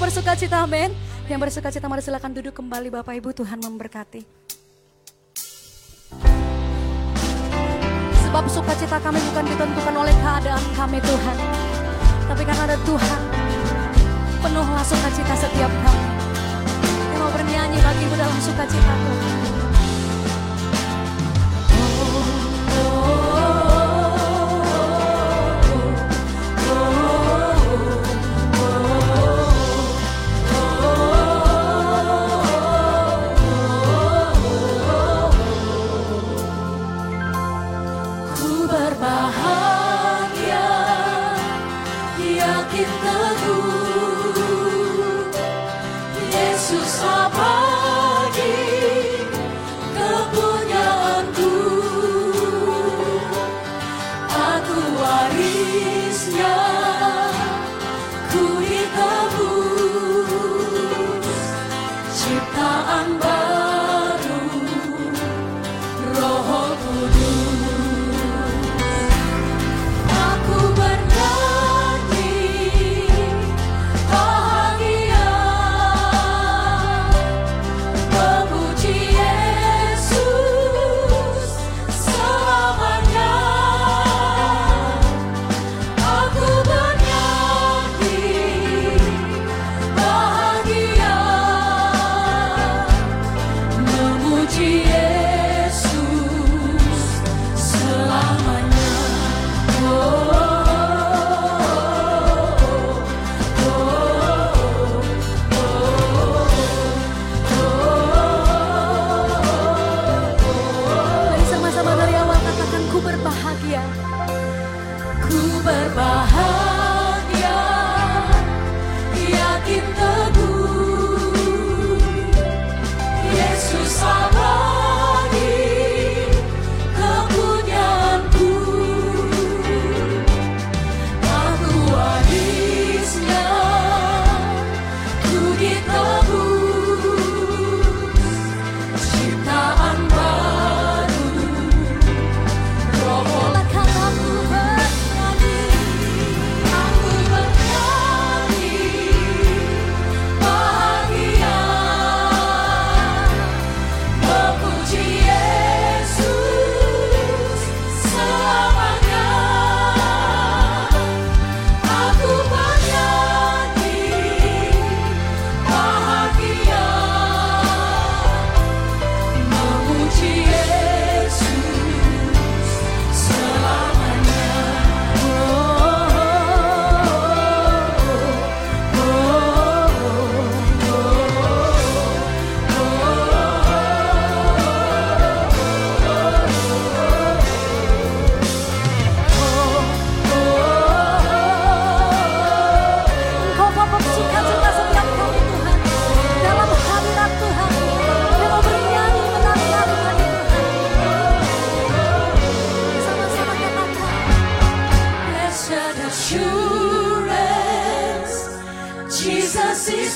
bersuka cita, amin. Yang bersuka cita mari silakan duduk kembali Bapak Ibu, Tuhan memberkati. Sebab sukacita kami bukan ditentukan oleh keadaan kami Tuhan. Tapi karena ada Tuhan, penuhlah sukacita setiap kami. Yang mau bernyanyi bagi Ibu dalam sukacita Tuhan.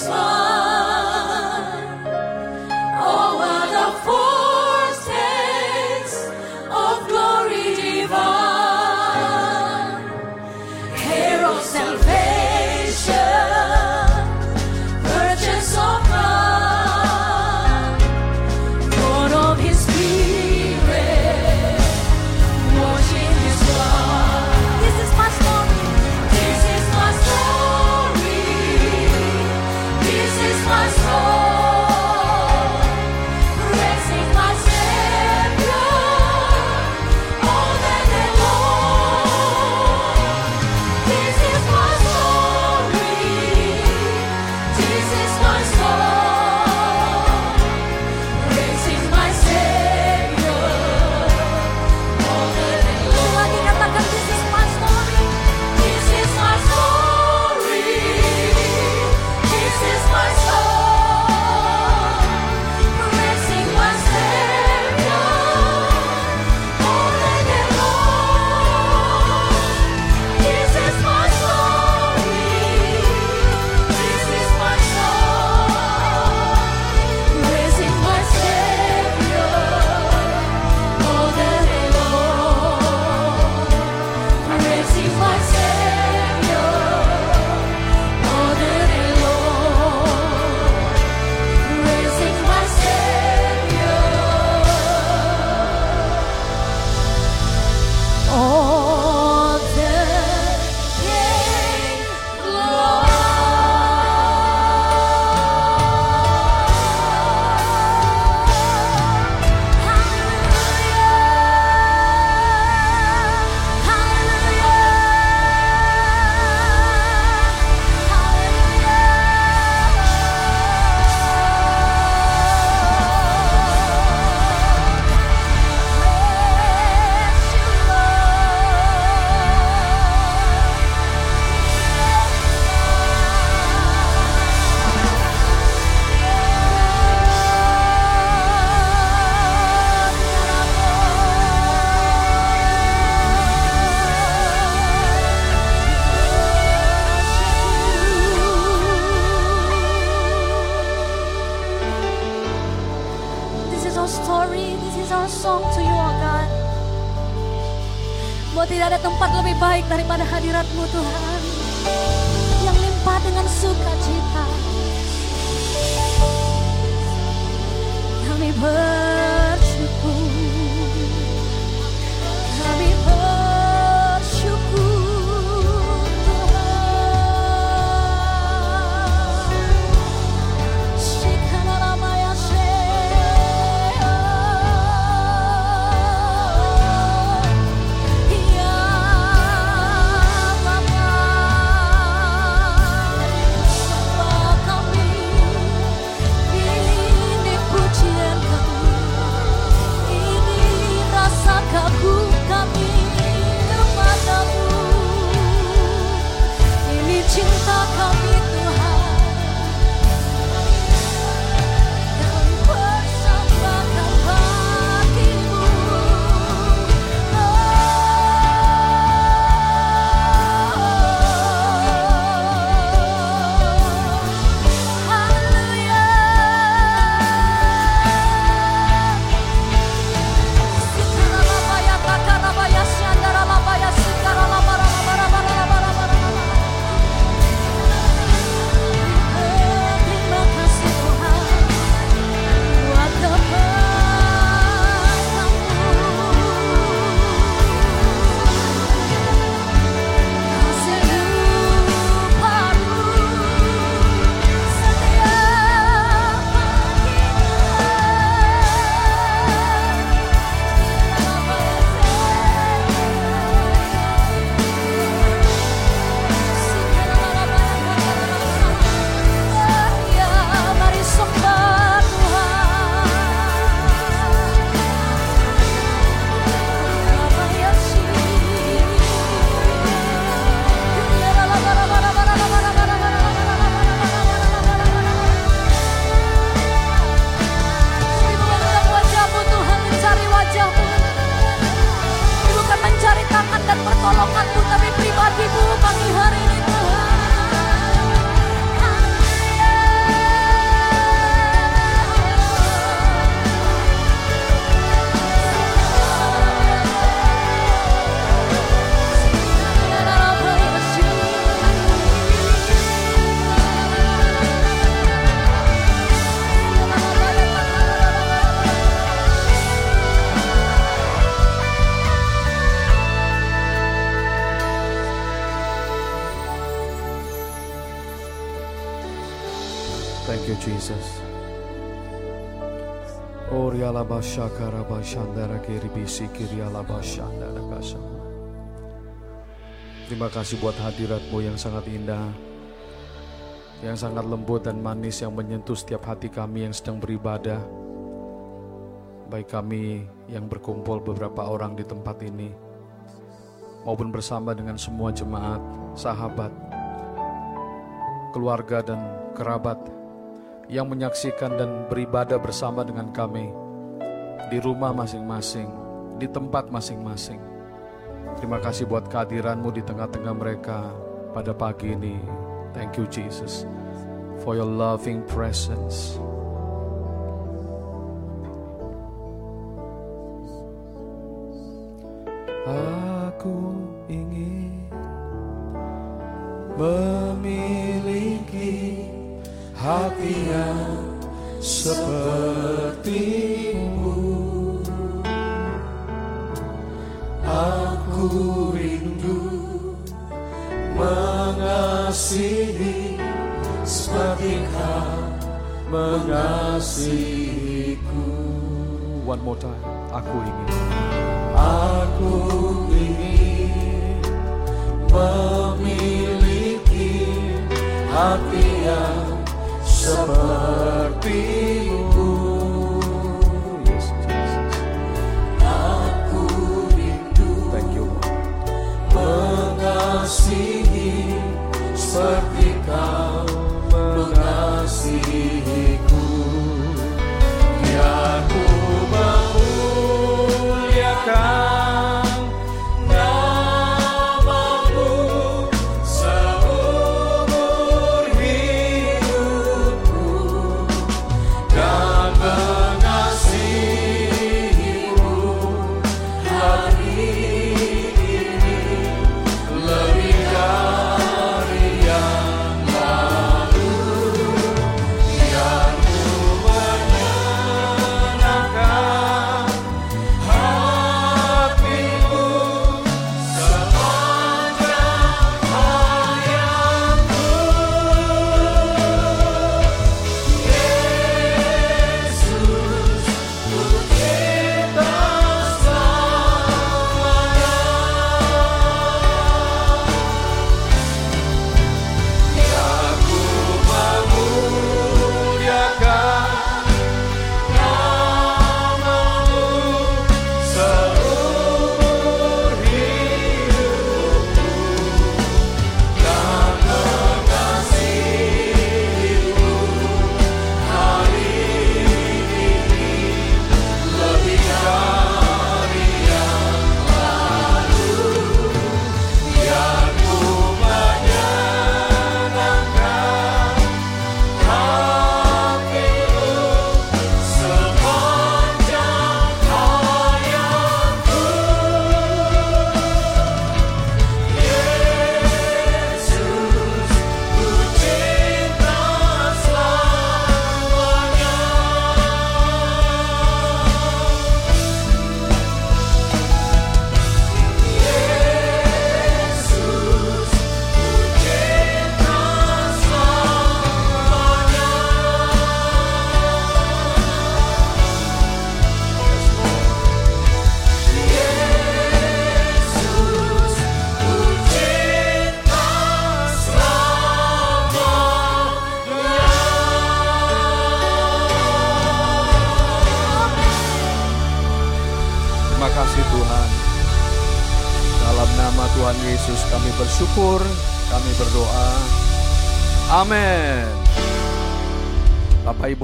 smile. You, Jesus. Terima kasih buat hadiratmu yang sangat indah, yang sangat lembut dan manis yang menyentuh setiap hati kami yang sedang beribadah. Baik kami yang berkumpul beberapa orang di tempat ini, maupun bersama dengan semua jemaat, sahabat, keluarga dan kerabat yang menyaksikan dan beribadah bersama dengan kami di rumah masing-masing, di tempat masing-masing. Terima kasih buat kehadiranmu di tengah-tengah mereka pada pagi ini. Thank you Jesus for your loving presence. Aku ingin memiliki hati yang sepertimu. Aku rindu mengasihi seperti kau mengasihiku. One more time. Aku ingin. Aku ingin memiliki hati yang sepertimu.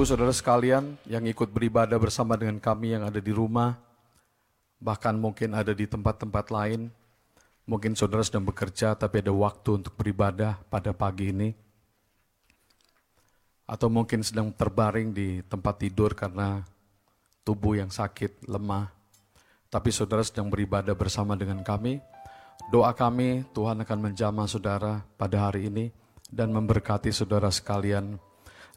Ibu Saudara sekalian yang ikut beribadah bersama dengan kami yang ada di rumah, bahkan mungkin ada di tempat-tempat lain, mungkin saudara sedang bekerja tapi ada waktu untuk beribadah pada pagi ini, atau mungkin sedang terbaring di tempat tidur karena tubuh yang sakit, lemah, tapi saudara sedang beribadah bersama dengan kami, doa kami Tuhan akan menjamah saudara pada hari ini dan memberkati saudara sekalian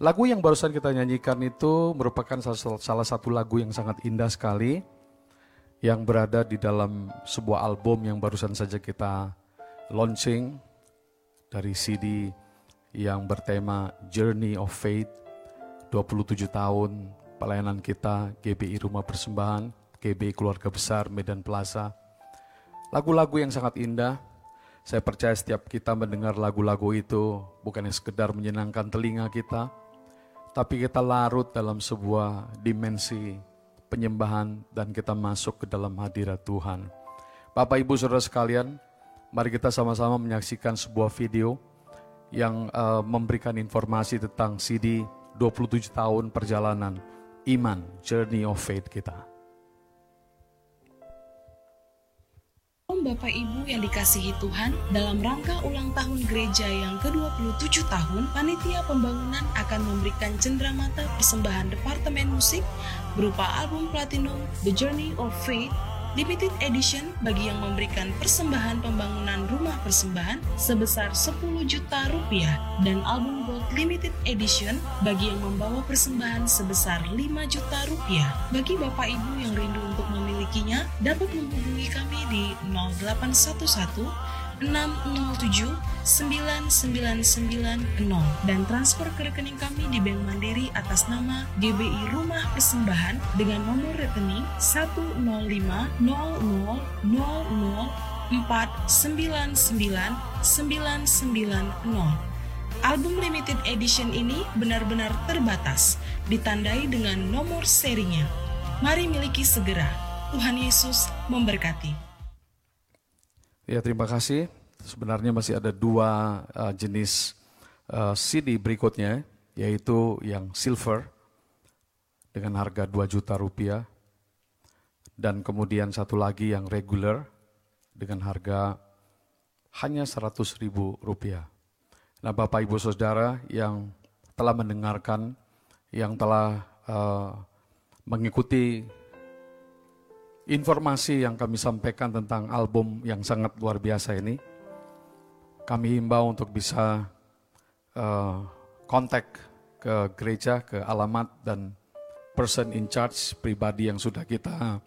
Lagu yang barusan kita nyanyikan itu merupakan salah satu lagu yang sangat indah sekali yang berada di dalam sebuah album yang barusan saja kita launching dari CD yang bertema Journey of Faith 27 tahun pelayanan kita GBI Rumah Persembahan, GBI Keluarga Besar Medan Plaza. Lagu-lagu yang sangat indah. Saya percaya setiap kita mendengar lagu-lagu itu bukannya sekedar menyenangkan telinga kita, tapi kita larut dalam sebuah dimensi penyembahan dan kita masuk ke dalam hadirat Tuhan. Bapak Ibu Saudara sekalian, mari kita sama-sama menyaksikan sebuah video yang uh, memberikan informasi tentang CD 27 tahun perjalanan iman, journey of faith kita. Bapak Ibu yang dikasihi Tuhan, dalam rangka ulang tahun gereja yang ke-27 tahun, panitia pembangunan akan memberikan cenderamata persembahan Departemen Musik berupa album platinum The Journey of Faith limited edition bagi yang memberikan persembahan pembangunan rumah persembahan sebesar 10 juta rupiah dan album gold limited edition bagi yang membawa persembahan sebesar 5 juta rupiah. Bagi Bapak Ibu yang rindu memilikinya dapat menghubungi kami di 0811 607 9990 dan transfer ke rekening kami di Bank Mandiri atas nama GBI Rumah Persembahan dengan nomor rekening 105 00 Album limited edition ini benar-benar terbatas, ditandai dengan nomor serinya. Mari miliki segera. Tuhan Yesus memberkati. Ya terima kasih. Sebenarnya masih ada dua uh, jenis uh, CD berikutnya, yaitu yang silver dengan harga 2 juta rupiah, dan kemudian satu lagi yang regular dengan harga hanya 100 ribu rupiah. Nah Bapak Ibu Saudara yang telah mendengarkan, yang telah uh, mengikuti informasi yang kami sampaikan tentang album yang sangat luar biasa ini, kami himbau untuk bisa uh, kontak ke gereja, ke alamat dan person in charge pribadi yang sudah kita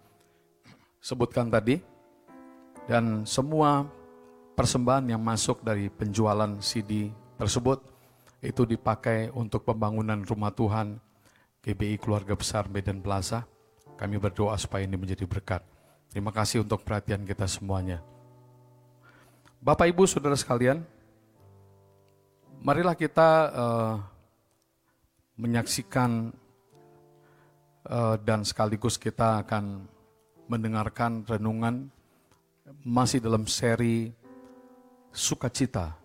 sebutkan tadi. Dan semua persembahan yang masuk dari penjualan CD tersebut itu dipakai untuk pembangunan rumah Tuhan GBI Keluarga Besar Medan Plaza kami berdoa supaya ini menjadi berkat. Terima kasih untuk perhatian kita semuanya. Bapak Ibu Saudara sekalian, marilah kita uh, menyaksikan uh, dan sekaligus kita akan mendengarkan renungan masih dalam seri sukacita,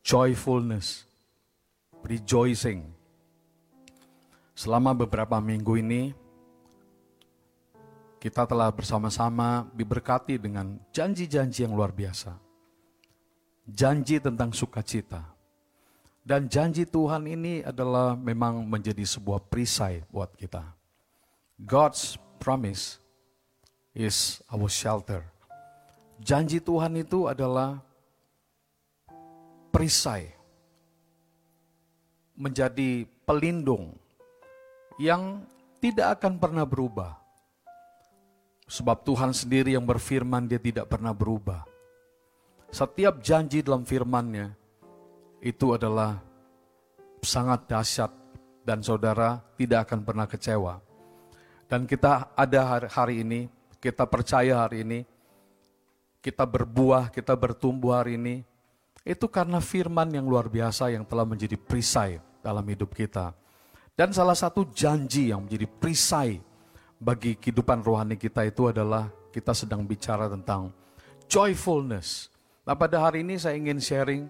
joyfulness, rejoicing. Selama beberapa minggu ini, kita telah bersama-sama diberkati dengan janji-janji yang luar biasa. Janji tentang sukacita. Dan janji Tuhan ini adalah memang menjadi sebuah perisai buat kita. God's promise is our shelter. Janji Tuhan itu adalah perisai. Menjadi pelindung yang tidak akan pernah berubah Sebab Tuhan sendiri yang berfirman dia tidak pernah berubah. Setiap janji dalam firmannya itu adalah sangat dahsyat dan saudara tidak akan pernah kecewa. Dan kita ada hari ini, kita percaya hari ini, kita berbuah, kita bertumbuh hari ini, itu karena firman yang luar biasa yang telah menjadi perisai dalam hidup kita. Dan salah satu janji yang menjadi perisai bagi kehidupan rohani kita itu adalah kita sedang bicara tentang joyfulness. Nah pada hari ini saya ingin sharing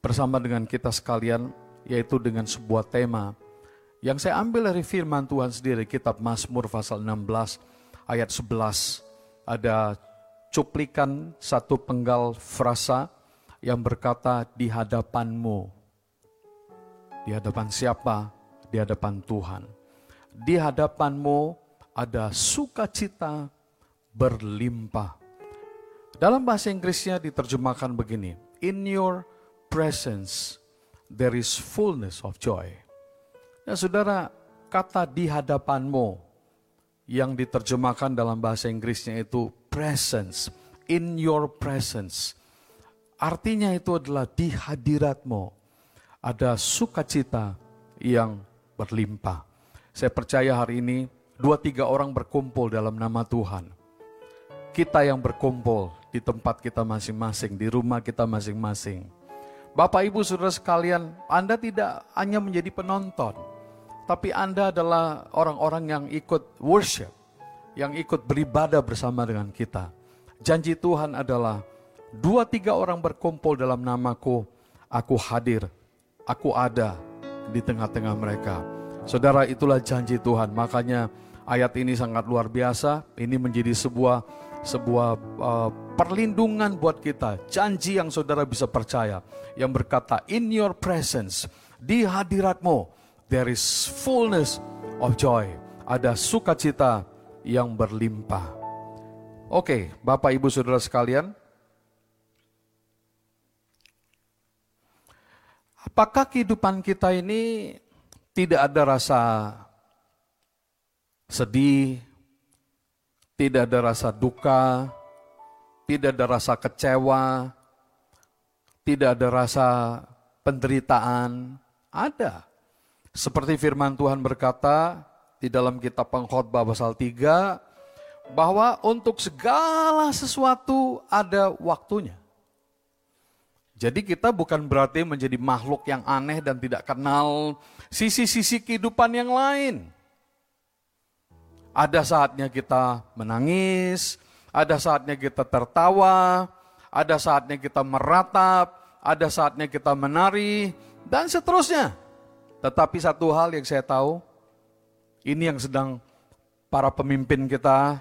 bersama dengan kita sekalian, yaitu dengan sebuah tema yang saya ambil dari firman Tuhan sendiri, kitab Mazmur pasal 16 ayat 11. Ada cuplikan satu penggal frasa yang berkata di hadapanmu. Di hadapan siapa? Di hadapan Tuhan. Di hadapanmu ada sukacita berlimpah. Dalam bahasa Inggrisnya diterjemahkan begini, In your presence there is fullness of joy. Ya saudara, kata di hadapanmu yang diterjemahkan dalam bahasa Inggrisnya itu presence, in your presence. Artinya itu adalah di hadiratmu ada sukacita yang berlimpah. Saya percaya hari ini dua tiga orang berkumpul dalam nama Tuhan. Kita yang berkumpul di tempat kita masing-masing, di rumah kita masing-masing. Bapak Ibu Saudara sekalian, Anda tidak hanya menjadi penonton, tapi Anda adalah orang-orang yang ikut worship, yang ikut beribadah bersama dengan kita. Janji Tuhan adalah dua tiga orang berkumpul dalam namaku, aku hadir, aku ada di tengah-tengah mereka. Saudara, itulah janji Tuhan. Makanya ayat ini sangat luar biasa. Ini menjadi sebuah sebuah uh, perlindungan buat kita. Janji yang saudara bisa percaya. Yang berkata, in your presence, di hadiratmu, there is fullness of joy. Ada sukacita yang berlimpah. Oke, Bapak Ibu Saudara sekalian. Apakah kehidupan kita ini tidak ada rasa sedih, tidak ada rasa duka, tidak ada rasa kecewa, tidak ada rasa penderitaan? Ada. Seperti firman Tuhan berkata di dalam kitab pengkhotbah pasal 3 bahwa untuk segala sesuatu ada waktunya. Jadi kita bukan berarti menjadi makhluk yang aneh dan tidak kenal sisi-sisi kehidupan yang lain. Ada saatnya kita menangis, ada saatnya kita tertawa, ada saatnya kita meratap, ada saatnya kita menari, dan seterusnya. Tetapi satu hal yang saya tahu, ini yang sedang para pemimpin kita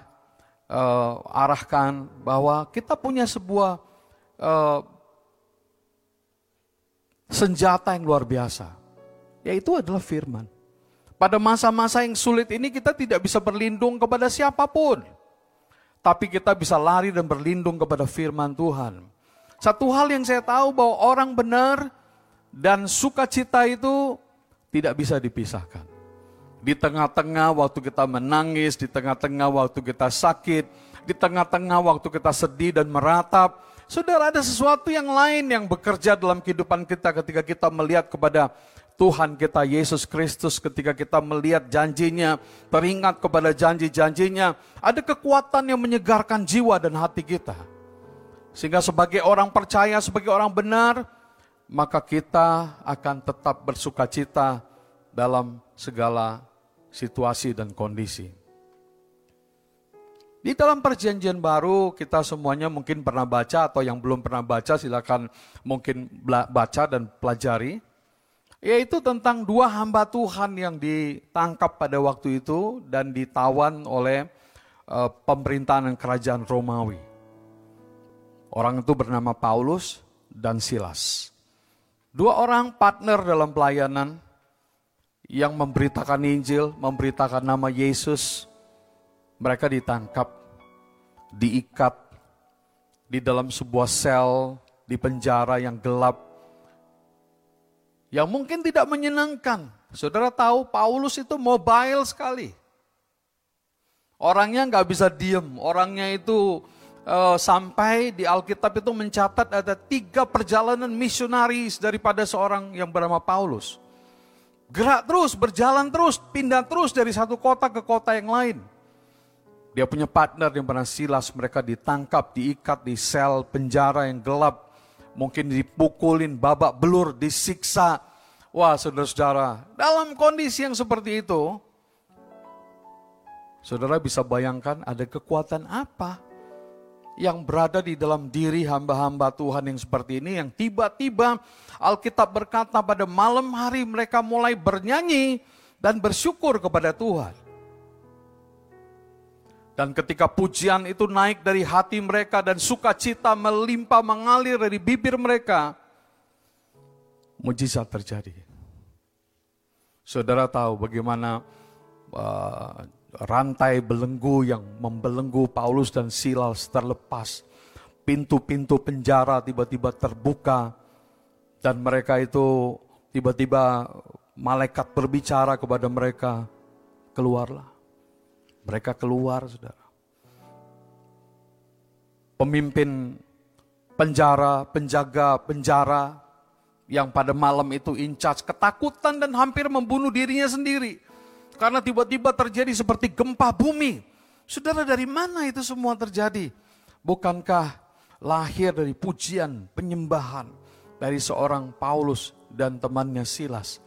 uh, arahkan bahwa kita punya sebuah uh, senjata yang luar biasa, yaitu adalah firman. Pada masa-masa yang sulit ini kita tidak bisa berlindung kepada siapa pun. Tapi kita bisa lari dan berlindung kepada firman Tuhan. Satu hal yang saya tahu bahwa orang benar dan sukacita itu tidak bisa dipisahkan. Di tengah-tengah waktu kita menangis, di tengah-tengah waktu kita sakit, di tengah-tengah waktu kita sedih dan meratap, saudara ada sesuatu yang lain yang bekerja dalam kehidupan kita ketika kita melihat kepada Tuhan kita Yesus Kristus ketika kita melihat janjinya, teringat kepada janji-janjinya, ada kekuatan yang menyegarkan jiwa dan hati kita. Sehingga sebagai orang percaya, sebagai orang benar, maka kita akan tetap bersuka cita dalam segala situasi dan kondisi. Di dalam perjanjian baru kita semuanya mungkin pernah baca atau yang belum pernah baca silakan mungkin baca dan pelajari. Yaitu tentang dua hamba Tuhan yang ditangkap pada waktu itu dan ditawan oleh uh, pemerintahan kerajaan Romawi. Orang itu bernama Paulus dan Silas. Dua orang partner dalam pelayanan yang memberitakan Injil, memberitakan nama Yesus. Mereka ditangkap, diikat di dalam sebuah sel di penjara yang gelap. Yang mungkin tidak menyenangkan. Saudara tahu Paulus itu mobile sekali. Orangnya nggak bisa diem, orangnya itu uh, sampai di Alkitab itu mencatat ada tiga perjalanan misionaris daripada seorang yang bernama Paulus. Gerak terus, berjalan terus, pindah terus dari satu kota ke kota yang lain. Dia punya partner yang bernama Silas, mereka ditangkap, diikat di sel penjara yang gelap. Mungkin dipukulin, babak belur, disiksa. Wah saudara-saudara, dalam kondisi yang seperti itu, saudara bisa bayangkan ada kekuatan apa yang berada di dalam diri hamba-hamba Tuhan yang seperti ini yang tiba-tiba Alkitab berkata pada malam hari mereka mulai bernyanyi dan bersyukur kepada Tuhan. Dan ketika pujian itu naik dari hati mereka dan sukacita melimpah mengalir dari bibir mereka, mujizat terjadi. Saudara tahu bagaimana uh, rantai belenggu yang membelenggu Paulus dan Silas terlepas. Pintu-pintu penjara tiba-tiba terbuka dan mereka itu tiba-tiba malaikat berbicara kepada mereka, keluarlah. Mereka keluar, saudara. Pemimpin penjara, penjaga penjara yang pada malam itu in charge, ketakutan dan hampir membunuh dirinya sendiri karena tiba-tiba terjadi seperti gempa bumi. Saudara dari mana itu semua terjadi? Bukankah lahir dari pujian, penyembahan dari seorang Paulus dan temannya Silas.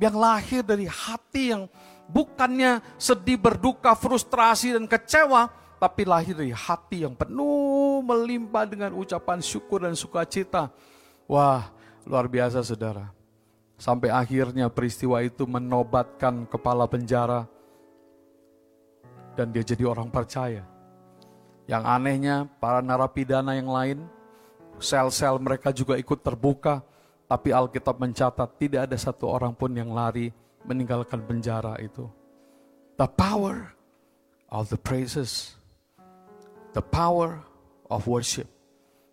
Yang lahir dari hati yang bukannya sedih, berduka, frustrasi dan kecewa, tapi lahir dari hati yang penuh melimpah dengan ucapan syukur dan sukacita. Wah, luar biasa saudara. Sampai akhirnya peristiwa itu menobatkan kepala penjara dan dia jadi orang percaya. Yang anehnya para narapidana yang lain, sel-sel mereka juga ikut terbuka, tapi Alkitab mencatat tidak ada satu orang pun yang lari meninggalkan penjara itu. The power of the praises, the power of worship.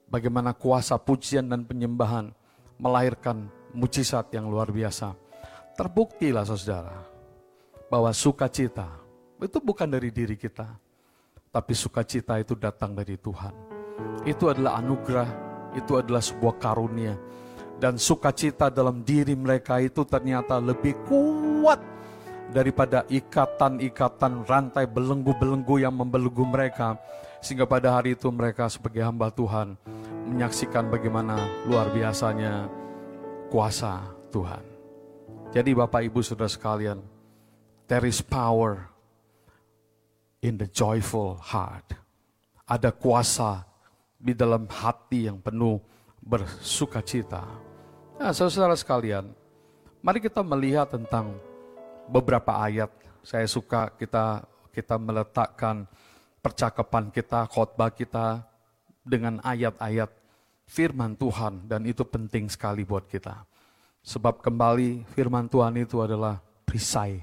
Bagaimana kuasa pujian dan penyembahan melahirkan mujizat yang luar biasa. Terbuktilah saudara, bahwa sukacita itu bukan dari diri kita, tapi sukacita itu datang dari Tuhan. Itu adalah anugerah, itu adalah sebuah karunia. Dan sukacita dalam diri mereka itu ternyata lebih kuat daripada ikatan-ikatan rantai belenggu-belenggu yang membelenggu mereka. Sehingga pada hari itu mereka sebagai hamba Tuhan menyaksikan bagaimana luar biasanya kuasa Tuhan. Jadi Bapak Ibu Saudara sekalian, there is power in the joyful heart. Ada kuasa di dalam hati yang penuh bersuka cita. Nah, saudara sekalian, mari kita melihat tentang beberapa ayat. Saya suka kita kita meletakkan percakapan kita, khotbah kita dengan ayat-ayat firman Tuhan dan itu penting sekali buat kita. Sebab kembali firman Tuhan itu adalah perisai.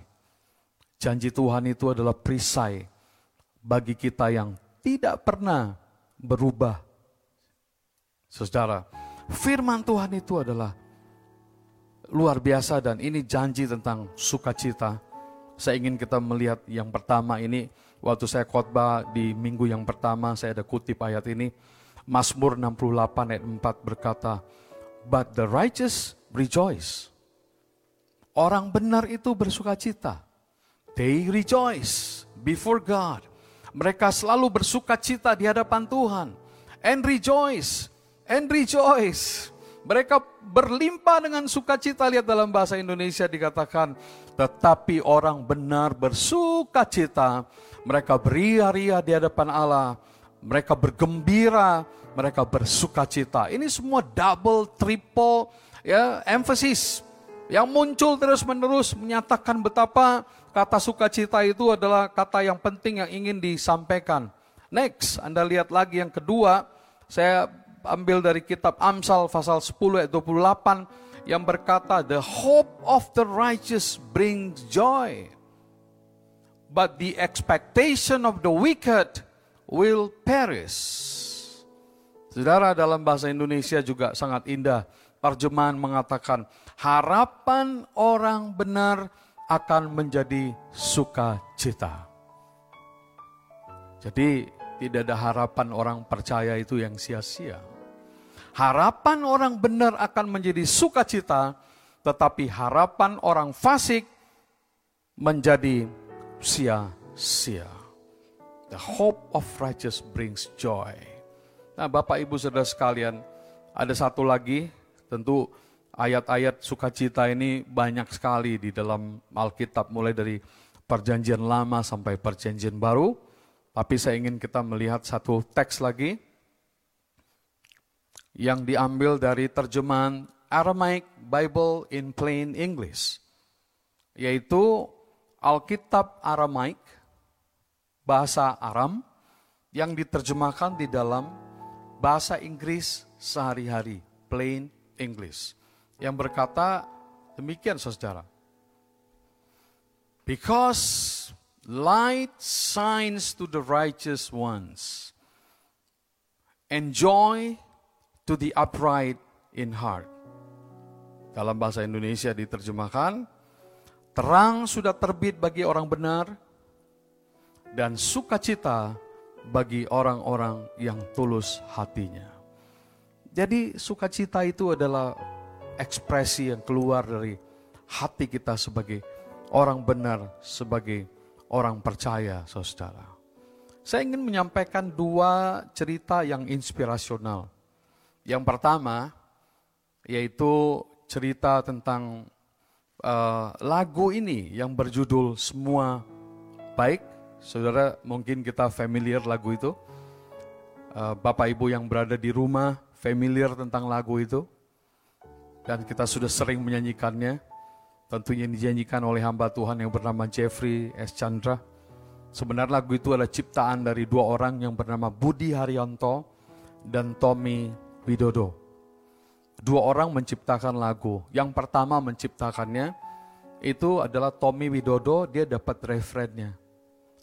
Janji Tuhan itu adalah perisai bagi kita yang tidak pernah berubah. Saudara, firman Tuhan itu adalah luar biasa dan ini janji tentang sukacita. Saya ingin kita melihat yang pertama ini, waktu saya khotbah di minggu yang pertama, saya ada kutip ayat ini Mazmur 68 ayat 4 berkata, But the righteous rejoice. Orang benar itu bersuka cita. They rejoice before God. Mereka selalu bersuka cita di hadapan Tuhan. And rejoice. And rejoice. Mereka berlimpah dengan sukacita. Lihat dalam bahasa Indonesia dikatakan, tetapi orang benar bersuka cita. Mereka beria-ria di hadapan Allah mereka bergembira, mereka bersuka cita. Ini semua double, triple, ya, emphasis yang muncul terus-menerus menyatakan betapa kata sukacita itu adalah kata yang penting yang ingin disampaikan. Next, Anda lihat lagi yang kedua, saya ambil dari kitab Amsal pasal 10 ayat 28 yang berkata, The hope of the righteous brings joy, but the expectation of the wicked will perish. Saudara dalam bahasa Indonesia juga sangat indah. Terjemahan mengatakan harapan orang benar akan menjadi sukacita. Jadi tidak ada harapan orang percaya itu yang sia-sia. Harapan orang benar akan menjadi sukacita, tetapi harapan orang fasik menjadi sia-sia. The hope of righteous brings joy. Nah Bapak Ibu Saudara sekalian, ada satu lagi, tentu ayat-ayat sukacita ini banyak sekali di dalam Alkitab mulai dari perjanjian lama sampai perjanjian baru. Tapi saya ingin kita melihat satu teks lagi yang diambil dari terjemahan Aramaic Bible in Plain English, yaitu Alkitab Aramaik, bahasa Aram, yang diterjemahkan di dalam bahasa Inggris sehari-hari, Plain English, yang berkata demikian saudara. Because light shines to the righteous ones, and joy to the upright in heart. Dalam bahasa Indonesia diterjemahkan, terang sudah terbit bagi orang benar, dan sukacita bagi orang-orang yang tulus hatinya. Jadi sukacita itu adalah ekspresi yang keluar dari hati kita sebagai orang benar, sebagai orang percaya, saudara. Saya ingin menyampaikan dua cerita yang inspirasional. Yang pertama, yaitu cerita tentang uh, lagu ini yang berjudul Semua Baik. Saudara mungkin kita familiar lagu itu. Uh, Bapak Ibu yang berada di rumah familiar tentang lagu itu. Dan kita sudah sering menyanyikannya. Tentunya dinyanyikan oleh hamba Tuhan yang bernama Jeffrey S. Chandra. Sebenarnya lagu itu adalah ciptaan dari dua orang yang bernama Budi Haryanto dan Tommy Widodo. Dua orang menciptakan lagu. Yang pertama menciptakannya itu adalah Tommy Widodo, dia dapat referennya.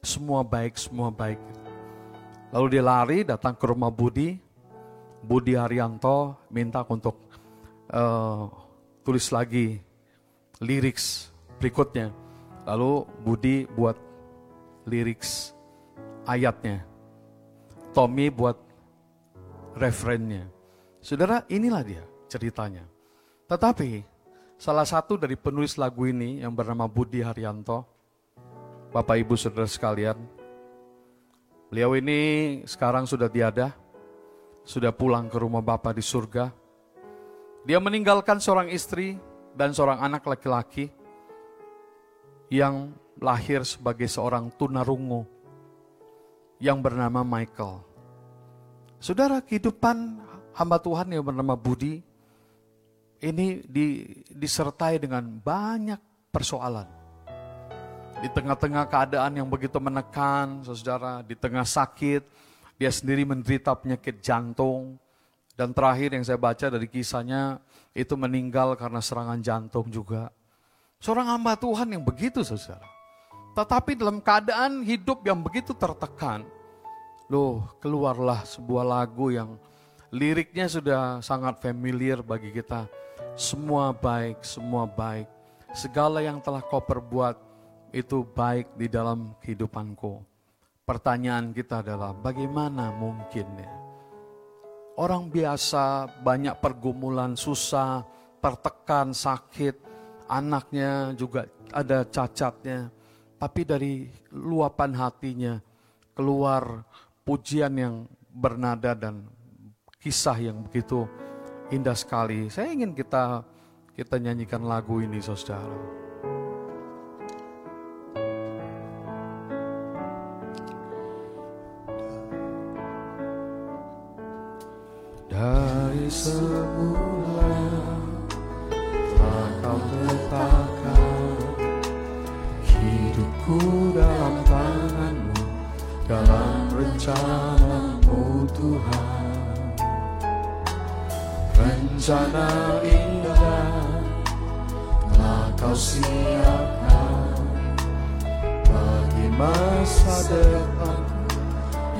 Semua baik, semua baik. Lalu dia lari datang ke rumah Budi. Budi Haryanto minta untuk uh, tulis lagi lirik berikutnya. Lalu Budi buat lirik ayatnya. Tommy buat referennya. Saudara, inilah dia ceritanya. Tetapi salah satu dari penulis lagu ini yang bernama Budi Haryanto, Bapak Ibu Saudara sekalian, beliau ini sekarang sudah tiada, sudah pulang ke rumah Bapak di surga. Dia meninggalkan seorang istri dan seorang anak laki-laki yang lahir sebagai seorang tunarungu yang bernama Michael. Saudara, kehidupan hamba Tuhan yang bernama Budi ini di, disertai dengan banyak persoalan. Di tengah-tengah keadaan yang begitu menekan, saudara, di tengah sakit, dia sendiri menderita penyakit jantung. Dan terakhir yang saya baca dari kisahnya, itu meninggal karena serangan jantung juga. Seorang hamba Tuhan yang begitu, saudara. Tetapi dalam keadaan hidup yang begitu tertekan, loh keluarlah sebuah lagu yang liriknya sudah sangat familiar bagi kita semua baik, semua baik. Segala yang telah kau perbuat itu baik di dalam kehidupanku. Pertanyaan kita adalah bagaimana mungkin ya? Orang biasa banyak pergumulan, susah, tertekan, sakit, anaknya juga ada cacatnya. Tapi dari luapan hatinya keluar pujian yang bernada dan kisah yang begitu indah sekali. Saya ingin kita kita nyanyikan lagu ini saudara. Dari semula rencana indah telah kau siapkan bagi masa depan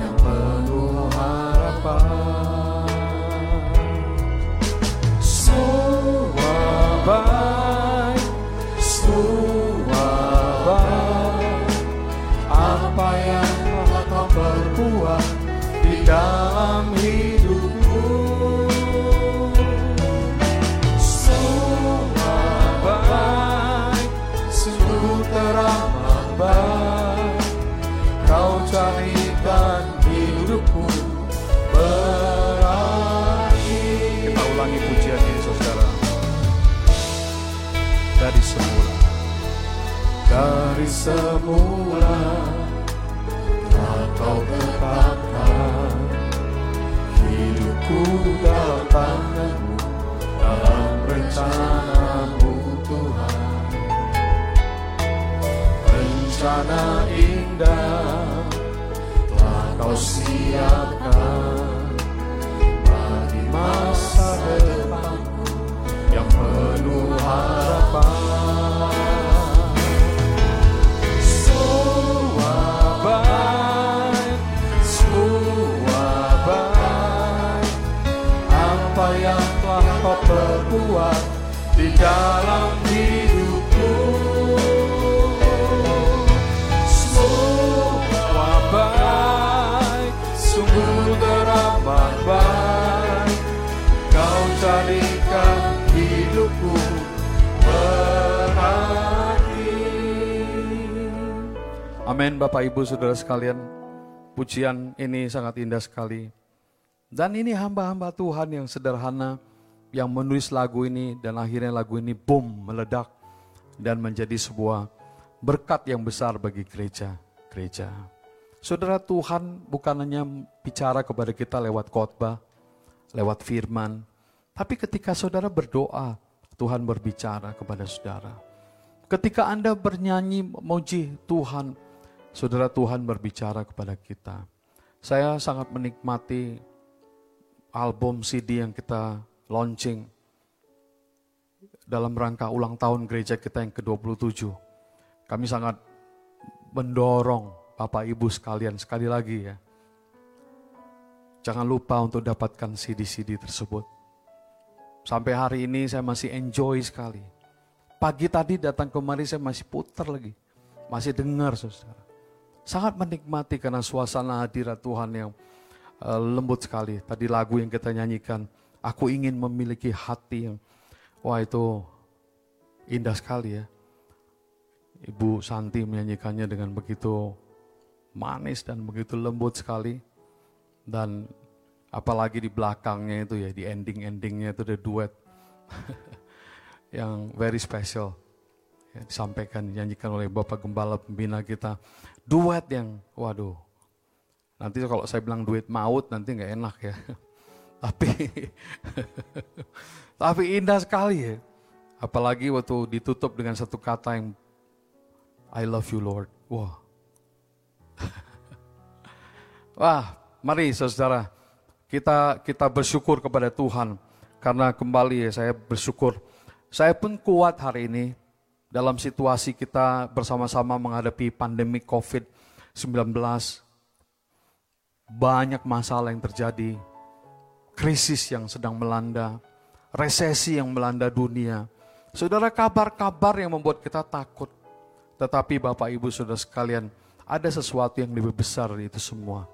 yang penuh harapan. Semua baik, semua baik, apa yang telah kau perbuat di dalam semula telah kau tetapkan hidupku tanganmu dalam rencanamu Tuhan. Rencana indah telah kau siapkan Amin Bapak Ibu Saudara sekalian. Pujian ini sangat indah sekali. Dan ini hamba-hamba Tuhan yang sederhana Yang menulis lagu ini dan akhirnya lagu ini boom meledak Dan menjadi sebuah berkat yang besar bagi gereja-gereja Saudara Tuhan bukan hanya bicara kepada kita lewat khotbah, lewat firman, tapi ketika saudara berdoa, Tuhan berbicara kepada saudara. Ketika Anda bernyanyi memuji Tuhan, saudara Tuhan berbicara kepada kita. Saya sangat menikmati album CD yang kita launching dalam rangka ulang tahun gereja kita yang ke-27. Kami sangat mendorong Bapak Ibu sekalian sekali lagi ya. Jangan lupa untuk dapatkan CD-CD tersebut. Sampai hari ini saya masih enjoy sekali. Pagi tadi datang kemari saya masih putar lagi. Masih dengar saudara. Sangat menikmati karena suasana hadirat Tuhan yang uh, lembut sekali. Tadi lagu yang kita nyanyikan, aku ingin memiliki hati yang, wah itu indah sekali ya. Ibu Santi menyanyikannya dengan begitu manis dan begitu lembut sekali. Dan apalagi di belakangnya itu ya, di ending-endingnya itu ada duet yang very special. Ya, disampaikan, dinyanyikan oleh Bapak Gembala Pembina kita. Duet yang, waduh, nanti kalau saya bilang duet maut nanti nggak enak ya. Tapi, tapi indah sekali ya. Apalagi waktu ditutup dengan satu kata yang I love you Lord. Wah. Wah, mari saudara, kita kita bersyukur kepada Tuhan karena kembali ya saya bersyukur. Saya pun kuat hari ini dalam situasi kita bersama-sama menghadapi pandemi COVID-19. Banyak masalah yang terjadi, krisis yang sedang melanda, resesi yang melanda dunia. Saudara kabar-kabar yang membuat kita takut. Tetapi Bapak Ibu Saudara sekalian, ada sesuatu yang lebih besar dari itu semua.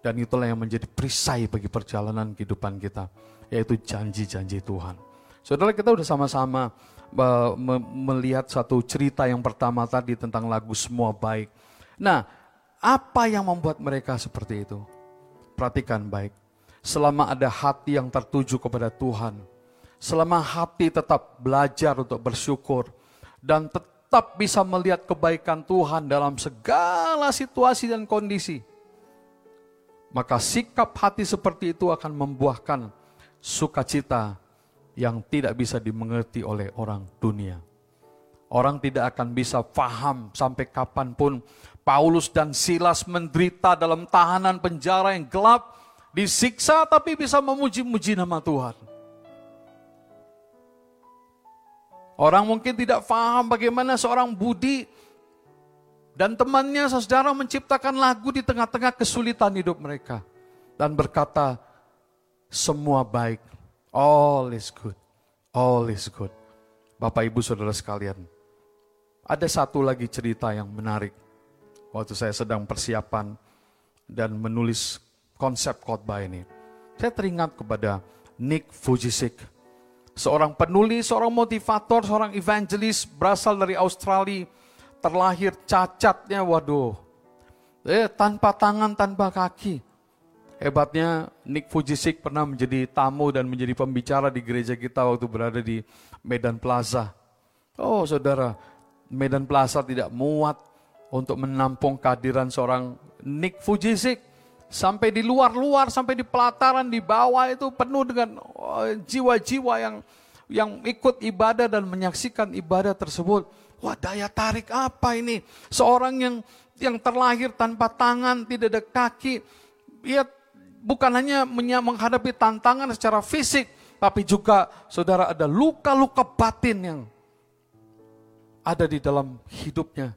Dan itulah yang menjadi perisai bagi perjalanan kehidupan kita, yaitu janji-janji Tuhan. Saudara kita udah sama-sama melihat satu cerita yang pertama tadi tentang lagu semua baik. Nah, apa yang membuat mereka seperti itu? Perhatikan baik. Selama ada hati yang tertuju kepada Tuhan, selama hati tetap belajar untuk bersyukur dan tetap bisa melihat kebaikan Tuhan dalam segala situasi dan kondisi, maka sikap hati seperti itu akan membuahkan sukacita yang tidak bisa dimengerti oleh orang dunia. Orang tidak akan bisa paham sampai kapan pun Paulus dan Silas menderita dalam tahanan penjara yang gelap, disiksa tapi bisa memuji-muji nama Tuhan. Orang mungkin tidak paham bagaimana seorang Budi dan temannya saudara menciptakan lagu di tengah-tengah kesulitan hidup mereka. Dan berkata, semua baik All is good. All is good. Bapak Ibu Saudara sekalian, ada satu lagi cerita yang menarik. Waktu saya sedang persiapan dan menulis konsep khotbah ini. Saya teringat kepada Nick Fujisik. Seorang penulis, seorang motivator, seorang evangelis berasal dari Australia. Terlahir cacatnya, waduh. Eh, tanpa tangan, tanpa kaki Hebatnya Nick Fujisik pernah menjadi tamu dan menjadi pembicara di gereja kita waktu berada di Medan Plaza. Oh saudara, Medan Plaza tidak muat untuk menampung kehadiran seorang Nick Fujisik. Sampai di luar-luar, sampai di pelataran, di bawah itu penuh dengan oh, jiwa-jiwa yang yang ikut ibadah dan menyaksikan ibadah tersebut. Wah daya tarik apa ini? Seorang yang yang terlahir tanpa tangan, tidak ada kaki. Ia bukan hanya menghadapi tantangan secara fisik, tapi juga saudara ada luka-luka batin yang ada di dalam hidupnya.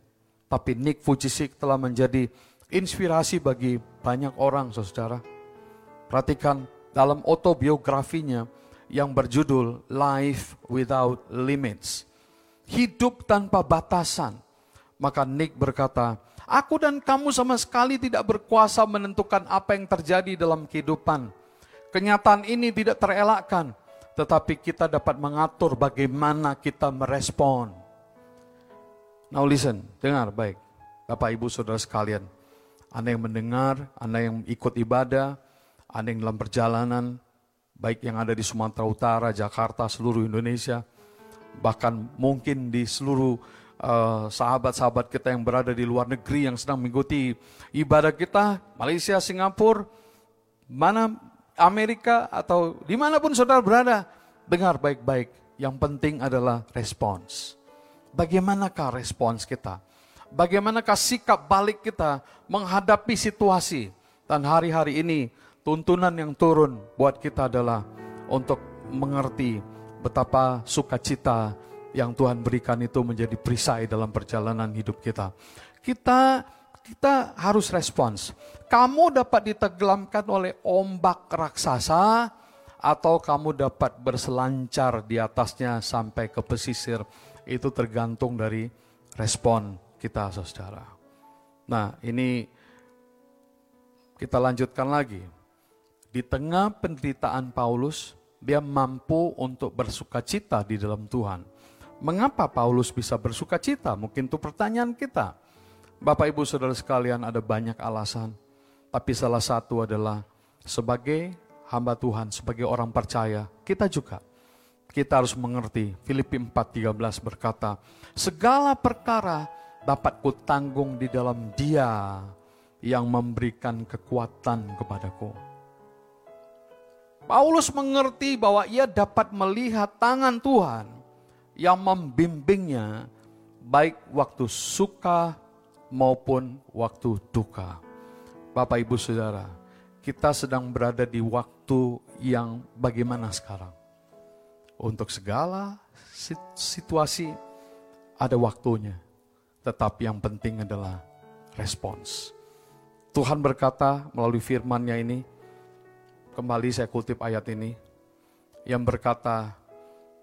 Tapi Nick Fujisik telah menjadi inspirasi bagi banyak orang, saudara. Perhatikan dalam autobiografinya yang berjudul Life Without Limits. Hidup tanpa batasan. Maka Nick berkata, Aku dan kamu sama sekali tidak berkuasa menentukan apa yang terjadi dalam kehidupan. Kenyataan ini tidak terelakkan, tetapi kita dapat mengatur bagaimana kita merespon. Now listen, dengar baik. Bapak Ibu Saudara sekalian. Anda yang mendengar, Anda yang ikut ibadah, Anda yang dalam perjalanan, baik yang ada di Sumatera Utara, Jakarta, seluruh Indonesia, bahkan mungkin di seluruh sahabat-sahabat uh, kita yang berada di luar negeri yang sedang mengikuti ibadah kita, Malaysia, Singapura, mana Amerika atau di mana pun saudara berada, dengar baik-baik. Yang penting adalah respons. Bagaimanakah respons kita? Bagaimanakah sikap balik kita menghadapi situasi? Dan hari-hari ini tuntunan yang turun buat kita adalah untuk mengerti betapa sukacita yang Tuhan berikan itu menjadi perisai dalam perjalanan hidup kita. Kita kita harus respons. Kamu dapat ditenggelamkan oleh ombak raksasa atau kamu dapat berselancar di atasnya sampai ke pesisir itu tergantung dari respon kita saudara. Nah ini kita lanjutkan lagi. Di tengah penderitaan Paulus, dia mampu untuk bersuka cita di dalam Tuhan. Mengapa Paulus bisa bersuka cita? Mungkin itu pertanyaan kita. Bapak ibu saudara sekalian ada banyak alasan. Tapi salah satu adalah sebagai hamba Tuhan, sebagai orang percaya, kita juga kita harus mengerti. Filipi 4:13 berkata, "Segala perkara dapat kutanggung di dalam Dia yang memberikan kekuatan kepadaku." Paulus mengerti bahwa ia dapat melihat tangan Tuhan yang membimbingnya baik waktu suka maupun waktu duka. Bapak Ibu Saudara, kita sedang berada di waktu yang bagaimana sekarang? Untuk segala situasi ada waktunya. Tetapi yang penting adalah respons. Tuhan berkata melalui firman-Nya ini, kembali saya kutip ayat ini, yang berkata,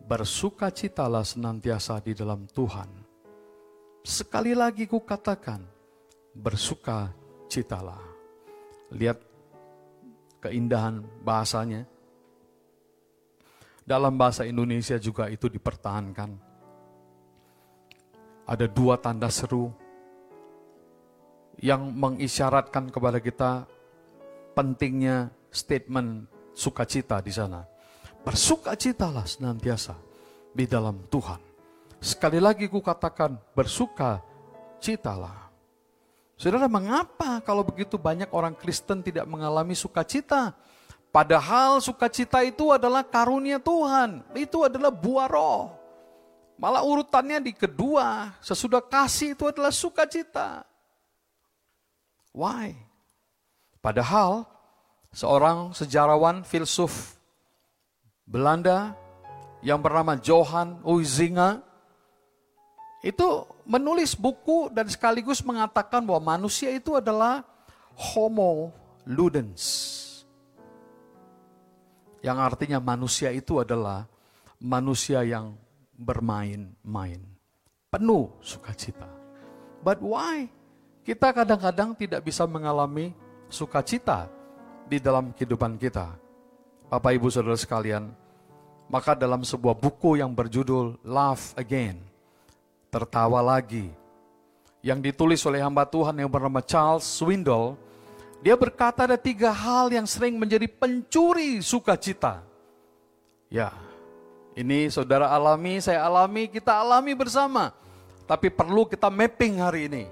bersukacitalah senantiasa di dalam Tuhan. Sekali lagi ku katakan, bersukacitalah. Lihat keindahan bahasanya, dalam bahasa Indonesia juga itu dipertahankan. Ada dua tanda seru yang mengisyaratkan kepada kita pentingnya statement sukacita di sana. Bersukacitalah senantiasa di dalam Tuhan. Sekali lagi ku katakan bersukacitalah. Saudara, mengapa kalau begitu banyak orang Kristen tidak mengalami sukacita? Padahal sukacita itu adalah karunia Tuhan. Itu adalah buah roh. Malah urutannya di kedua, sesudah kasih itu adalah sukacita. Why? Padahal seorang sejarawan filsuf Belanda yang bernama Johan Huizinga itu menulis buku dan sekaligus mengatakan bahwa manusia itu adalah homo ludens yang artinya manusia itu adalah manusia yang bermain-main. Penuh sukacita. But why? Kita kadang-kadang tidak bisa mengalami sukacita di dalam kehidupan kita. Bapak Ibu Saudara sekalian, maka dalam sebuah buku yang berjudul Love Again, tertawa lagi, yang ditulis oleh hamba Tuhan yang bernama Charles Swindoll, dia berkata ada tiga hal yang sering menjadi pencuri sukacita. Ya, ini saudara alami, saya alami, kita alami bersama. Tapi perlu kita mapping hari ini.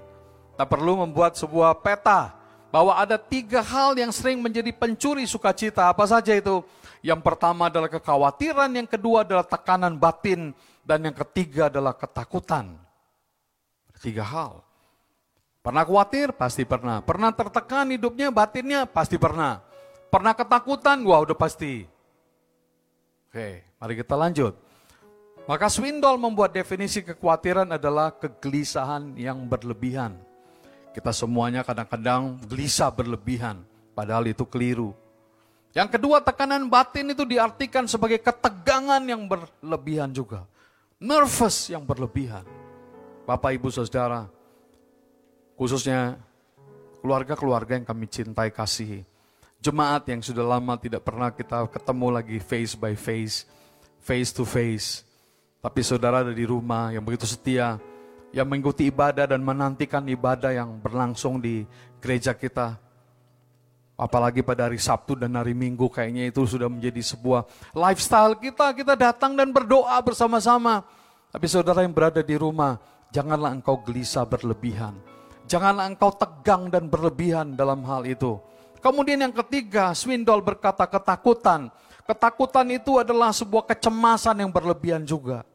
Kita perlu membuat sebuah peta bahwa ada tiga hal yang sering menjadi pencuri sukacita. Apa saja itu? Yang pertama adalah kekhawatiran, yang kedua adalah tekanan batin, dan yang ketiga adalah ketakutan. Tiga hal. Pernah khawatir? Pasti pernah. Pernah tertekan hidupnya, batinnya? Pasti pernah. Pernah ketakutan? Wah udah pasti. Oke, mari kita lanjut. Maka Swindoll membuat definisi kekhawatiran adalah kegelisahan yang berlebihan. Kita semuanya kadang-kadang gelisah berlebihan, padahal itu keliru. Yang kedua, tekanan batin itu diartikan sebagai ketegangan yang berlebihan juga. Nervous yang berlebihan. Bapak, Ibu, Saudara, khususnya keluarga-keluarga yang kami cintai kasih, Jemaat yang sudah lama tidak pernah kita ketemu lagi face by face, face to face tapi saudara ada di rumah yang begitu setia, yang mengikuti ibadah dan menantikan ibadah yang berlangsung di gereja kita. Apalagi pada hari Sabtu dan hari Minggu kayaknya itu sudah menjadi sebuah lifestyle kita. Kita datang dan berdoa bersama-sama. Tapi saudara yang berada di rumah, janganlah engkau gelisah berlebihan. Janganlah engkau tegang dan berlebihan dalam hal itu. Kemudian yang ketiga, Swindol berkata ketakutan. Ketakutan itu adalah sebuah kecemasan yang berlebihan juga.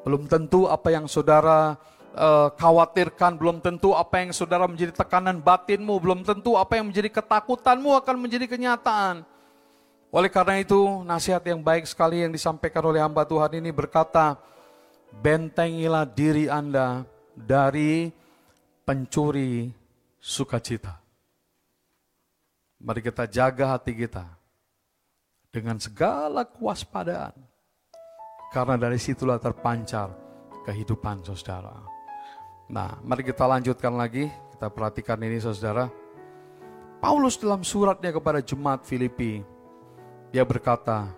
Belum tentu apa yang saudara uh, khawatirkan, belum tentu apa yang saudara menjadi tekanan batinmu, belum tentu apa yang menjadi ketakutanmu akan menjadi kenyataan. Oleh karena itu, nasihat yang baik sekali yang disampaikan oleh hamba Tuhan ini berkata, bentengilah diri Anda dari pencuri sukacita. Mari kita jaga hati kita dengan segala kewaspadaan karena dari situlah terpancar kehidupan saudara. Nah, mari kita lanjutkan lagi. Kita perhatikan ini saudara. Paulus dalam suratnya kepada jemaat Filipi, dia berkata,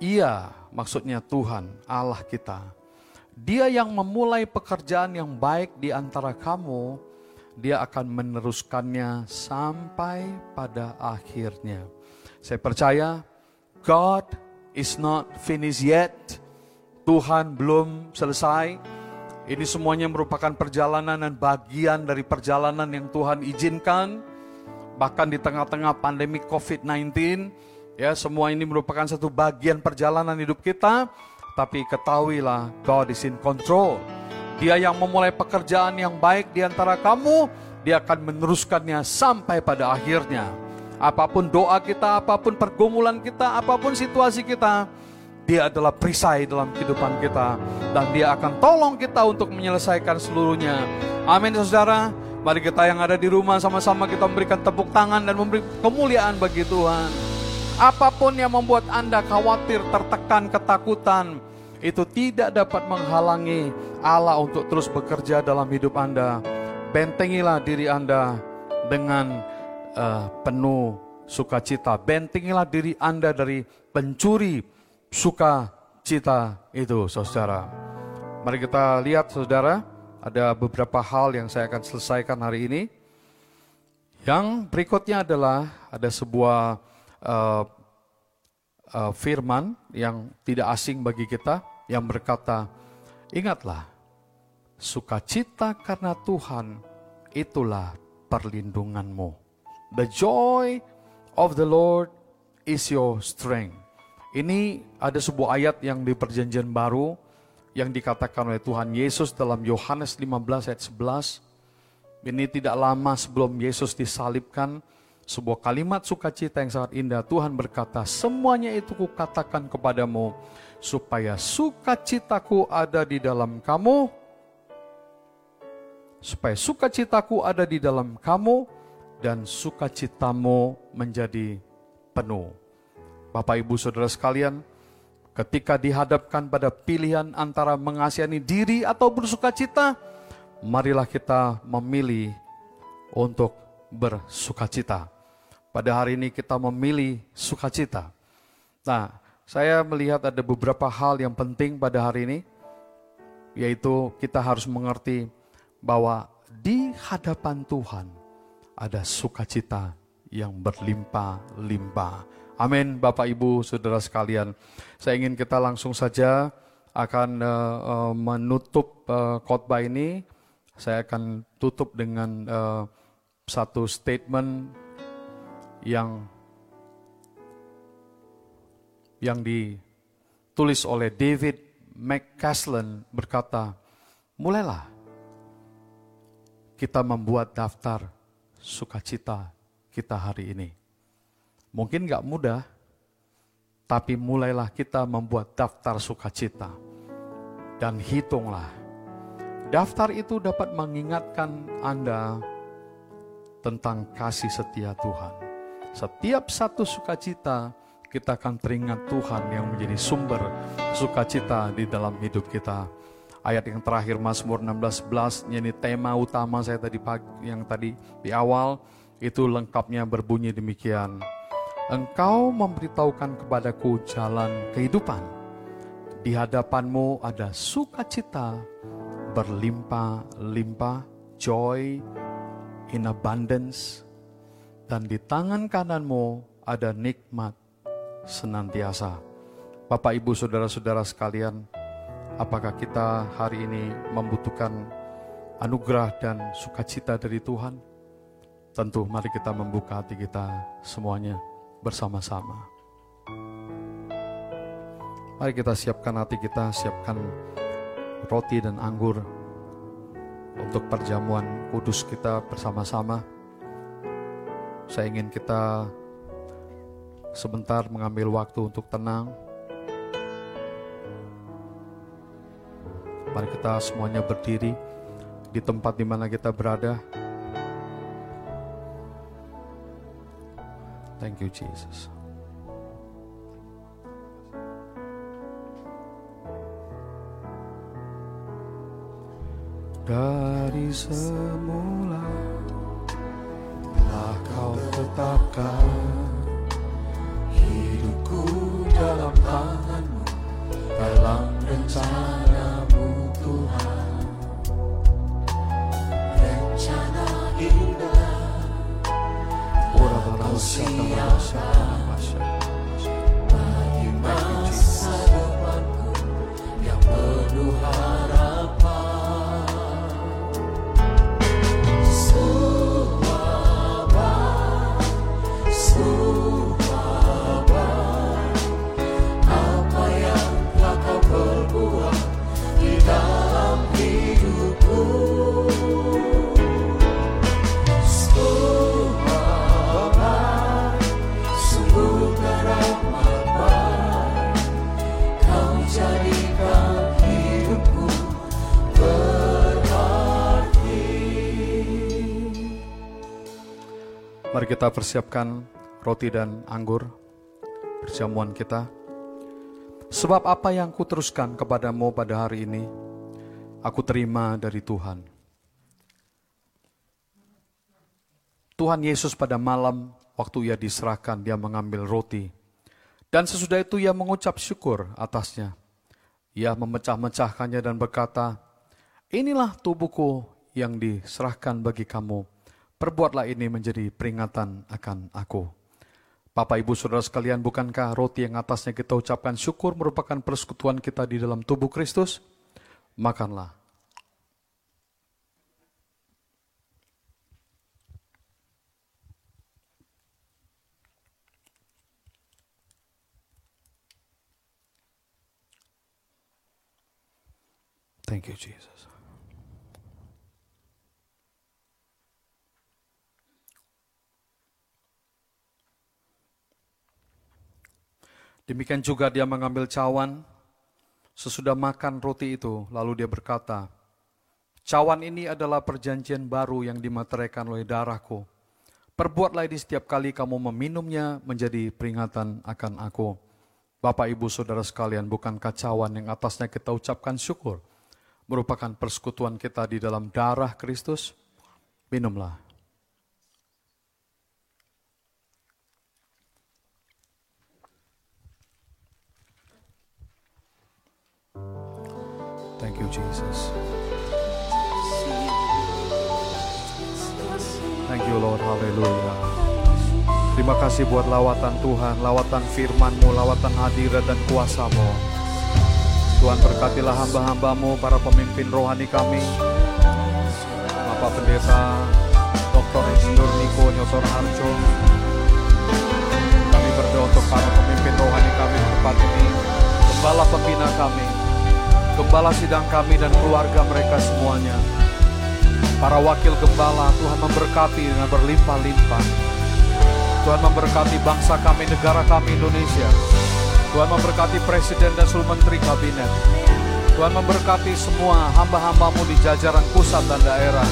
Ia maksudnya Tuhan Allah kita. Dia yang memulai pekerjaan yang baik di antara kamu, dia akan meneruskannya sampai pada akhirnya. Saya percaya God is not finished yet. Tuhan belum selesai. Ini semuanya merupakan perjalanan dan bagian dari perjalanan yang Tuhan izinkan. Bahkan di tengah-tengah pandemi COVID-19, ya semua ini merupakan satu bagian perjalanan hidup kita. Tapi ketahuilah, God is in control. Dia yang memulai pekerjaan yang baik di antara kamu, dia akan meneruskannya sampai pada akhirnya. Apa pun doa kita, apa pun pergumulan kita, apa pun situasi kita, dia adalah perisai dalam kehidupan kita. Dan dia akan tolong kita untuk menyelesaikan seluruhnya. Amin saudara. Mari kita yang ada di rumah sama-sama kita memberikan tepuk tangan dan memberi kemuliaan bagi Tuhan. Apa pun yang membuat Anda khawatir, tertekan, ketakutan, itu tidak dapat menghalangi Allah untuk terus bekerja dalam hidup Anda. Bentengilah diri Anda dengan uh, penuh sukacita. Bentengilah diri Anda dari pencuri sukacita itu, saudara. Mari kita lihat, saudara, ada beberapa hal yang saya akan selesaikan hari ini. Yang berikutnya adalah ada sebuah uh, uh, firman yang tidak asing bagi kita yang berkata, ingatlah, sukacita karena Tuhan itulah perlindunganmu. The joy of the Lord is your strength. Ini ada sebuah ayat yang di perjanjian baru yang dikatakan oleh Tuhan Yesus dalam Yohanes 15 ayat 11. Ini tidak lama sebelum Yesus disalibkan, sebuah kalimat sukacita yang sangat indah. Tuhan berkata, semuanya itu kukatakan kepadamu, supaya sukacitaku ada di dalam kamu, supaya sukacitaku ada di dalam kamu, dan sukacitamu menjadi penuh. Bapak Ibu Saudara sekalian, ketika dihadapkan pada pilihan antara mengasihani diri atau bersukacita, marilah kita memilih untuk bersukacita. Pada hari ini kita memilih sukacita. Nah, saya melihat ada beberapa hal yang penting pada hari ini, yaitu kita harus mengerti bahwa di hadapan Tuhan, ada sukacita yang berlimpah-limpah. Amin, Bapak Ibu, saudara sekalian. Saya ingin kita langsung saja akan uh, uh, menutup uh, khotbah ini. Saya akan tutup dengan uh, satu statement yang yang ditulis oleh David McCasland berkata, mulailah kita membuat daftar sukacita kita hari ini. Mungkin gak mudah, tapi mulailah kita membuat daftar sukacita. Dan hitunglah. Daftar itu dapat mengingatkan Anda tentang kasih setia Tuhan. Setiap satu sukacita, kita akan teringat Tuhan yang menjadi sumber sukacita di dalam hidup kita. Ayat yang terakhir Mazmur 16:11 ini tema utama saya tadi pagi yang tadi di awal itu lengkapnya berbunyi demikian. Engkau memberitahukan kepadaku jalan kehidupan. Di hadapanmu ada sukacita berlimpah-limpah, joy in abundance, dan di tangan kananmu ada nikmat senantiasa. Bapak, Ibu, Saudara-saudara sekalian, apakah kita hari ini membutuhkan anugerah dan sukacita dari Tuhan? Tentu mari kita membuka hati kita semuanya bersama-sama. Mari kita siapkan hati kita, siapkan roti dan anggur untuk perjamuan kudus kita bersama-sama. Saya ingin kita sebentar mengambil waktu untuk tenang. Mari kita semuanya berdiri di tempat di mana kita berada. Thank you, Jesus. Dari semula telah kau tetapkan hidupku dalam tanganmu, dalam rencanamu bagi Mari kita persiapkan roti dan anggur perjamuan kita. Sebab apa yang kuteruskan kepadamu pada hari ini, aku terima dari Tuhan. Tuhan Yesus pada malam waktu ia diserahkan, dia mengambil roti. Dan sesudah itu ia mengucap syukur atasnya. Ia memecah-mecahkannya dan berkata, Inilah tubuhku yang diserahkan bagi kamu. Perbuatlah ini menjadi peringatan akan aku. Bapak ibu saudara sekalian bukankah roti yang atasnya kita ucapkan syukur merupakan persekutuan kita di dalam tubuh Kristus? Makanlah. Thank you Jesus. Demikian juga dia mengambil cawan, sesudah makan roti itu, lalu dia berkata, Cawan ini adalah perjanjian baru yang dimateraikan oleh darahku. Perbuatlah ini setiap kali kamu meminumnya menjadi peringatan akan aku. Bapak, Ibu, Saudara sekalian, bukankah cawan yang atasnya kita ucapkan syukur, merupakan persekutuan kita di dalam darah Kristus? Minumlah. You, Jesus. Thank you, Lord. Haleluya. Terima kasih buat lawatan Tuhan, lawatan firman-Mu, lawatan hadirat dan kuasa-Mu. Tuhan berkatilah hamba-hambamu, para pemimpin rohani kami. Bapak Pendeta Dr. Insinyur Niko Nyotor Harjo. Kami berdoa untuk para pemimpin rohani kami tempat ini, gembala pembina kami, gembala sidang kami dan keluarga mereka semuanya. Para wakil gembala, Tuhan memberkati dengan berlimpah-limpah. Tuhan memberkati bangsa kami, negara kami Indonesia. Tuhan memberkati presiden dan seluruh menteri kabinet. Tuhan memberkati semua hamba-hambamu di jajaran pusat dan daerah.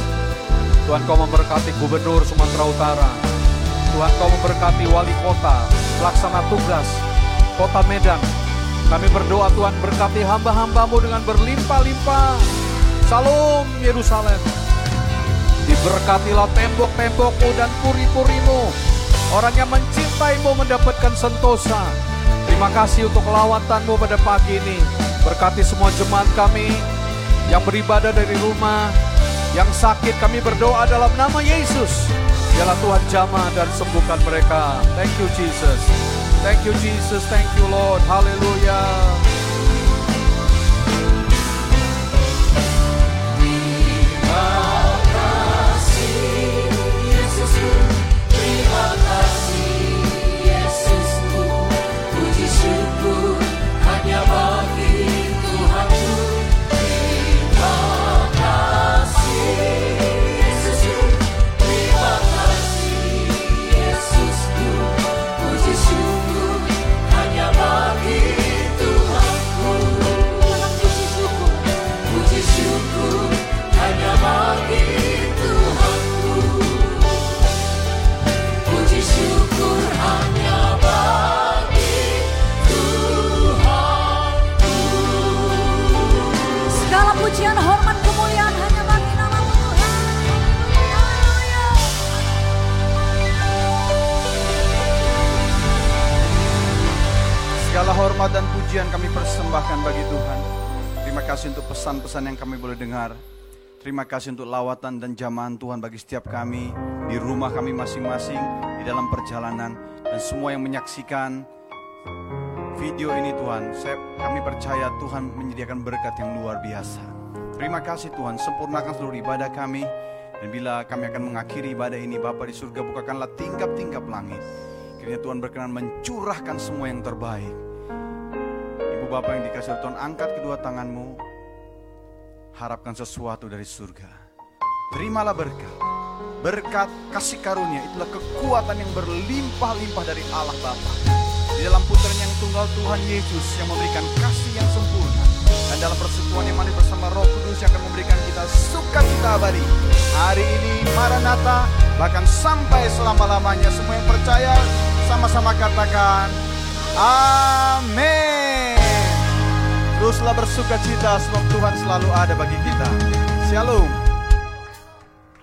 Tuhan kau memberkati gubernur Sumatera Utara. Tuhan kau memberkati wali kota, pelaksana tugas, kota Medan. Kami berdoa Tuhan berkati hamba-hambamu dengan berlimpah-limpah. Salam Yerusalem. Diberkatilah tembok-tembokmu dan puri-purimu. Orang yang mencintaimu mendapatkan sentosa. Terima kasih untuk lawatanmu pada pagi ini. Berkati semua jemaat kami yang beribadah dari rumah, yang sakit kami berdoa dalam nama Yesus. Biarlah Tuhan jamah dan sembuhkan mereka. Thank you Jesus. Thank you Jesus. Thank you Lord. Hallelujah. Terima kasih untuk lawatan dan jamahan Tuhan bagi setiap kami di rumah kami masing-masing, di dalam perjalanan dan semua yang menyaksikan video ini Tuhan. Saya, kami percaya Tuhan menyediakan berkat yang luar biasa. Terima kasih Tuhan, sempurnakan seluruh ibadah kami. Dan bila kami akan mengakhiri ibadah ini, Bapa di surga bukakanlah tingkap-tingkap langit. Kiranya Tuhan berkenan mencurahkan semua yang terbaik Bapak yang dikasih Tuhan, angkat kedua tanganmu. Harapkan sesuatu dari surga. Terimalah berkat. Berkat kasih karunia itulah kekuatan yang berlimpah-limpah dari Allah Bapa. Di dalam putranya yang tunggal Tuhan Yesus yang memberikan kasih yang sempurna. Dan dalam persekutuan yang manis bersama roh kudus yang akan memberikan kita sukacita abadi. Hari ini Maranatha bahkan sampai selama-lamanya semua yang percaya sama-sama katakan Amin. Teruslah bersuka cita sebab Tuhan selalu ada bagi kita. Shalom.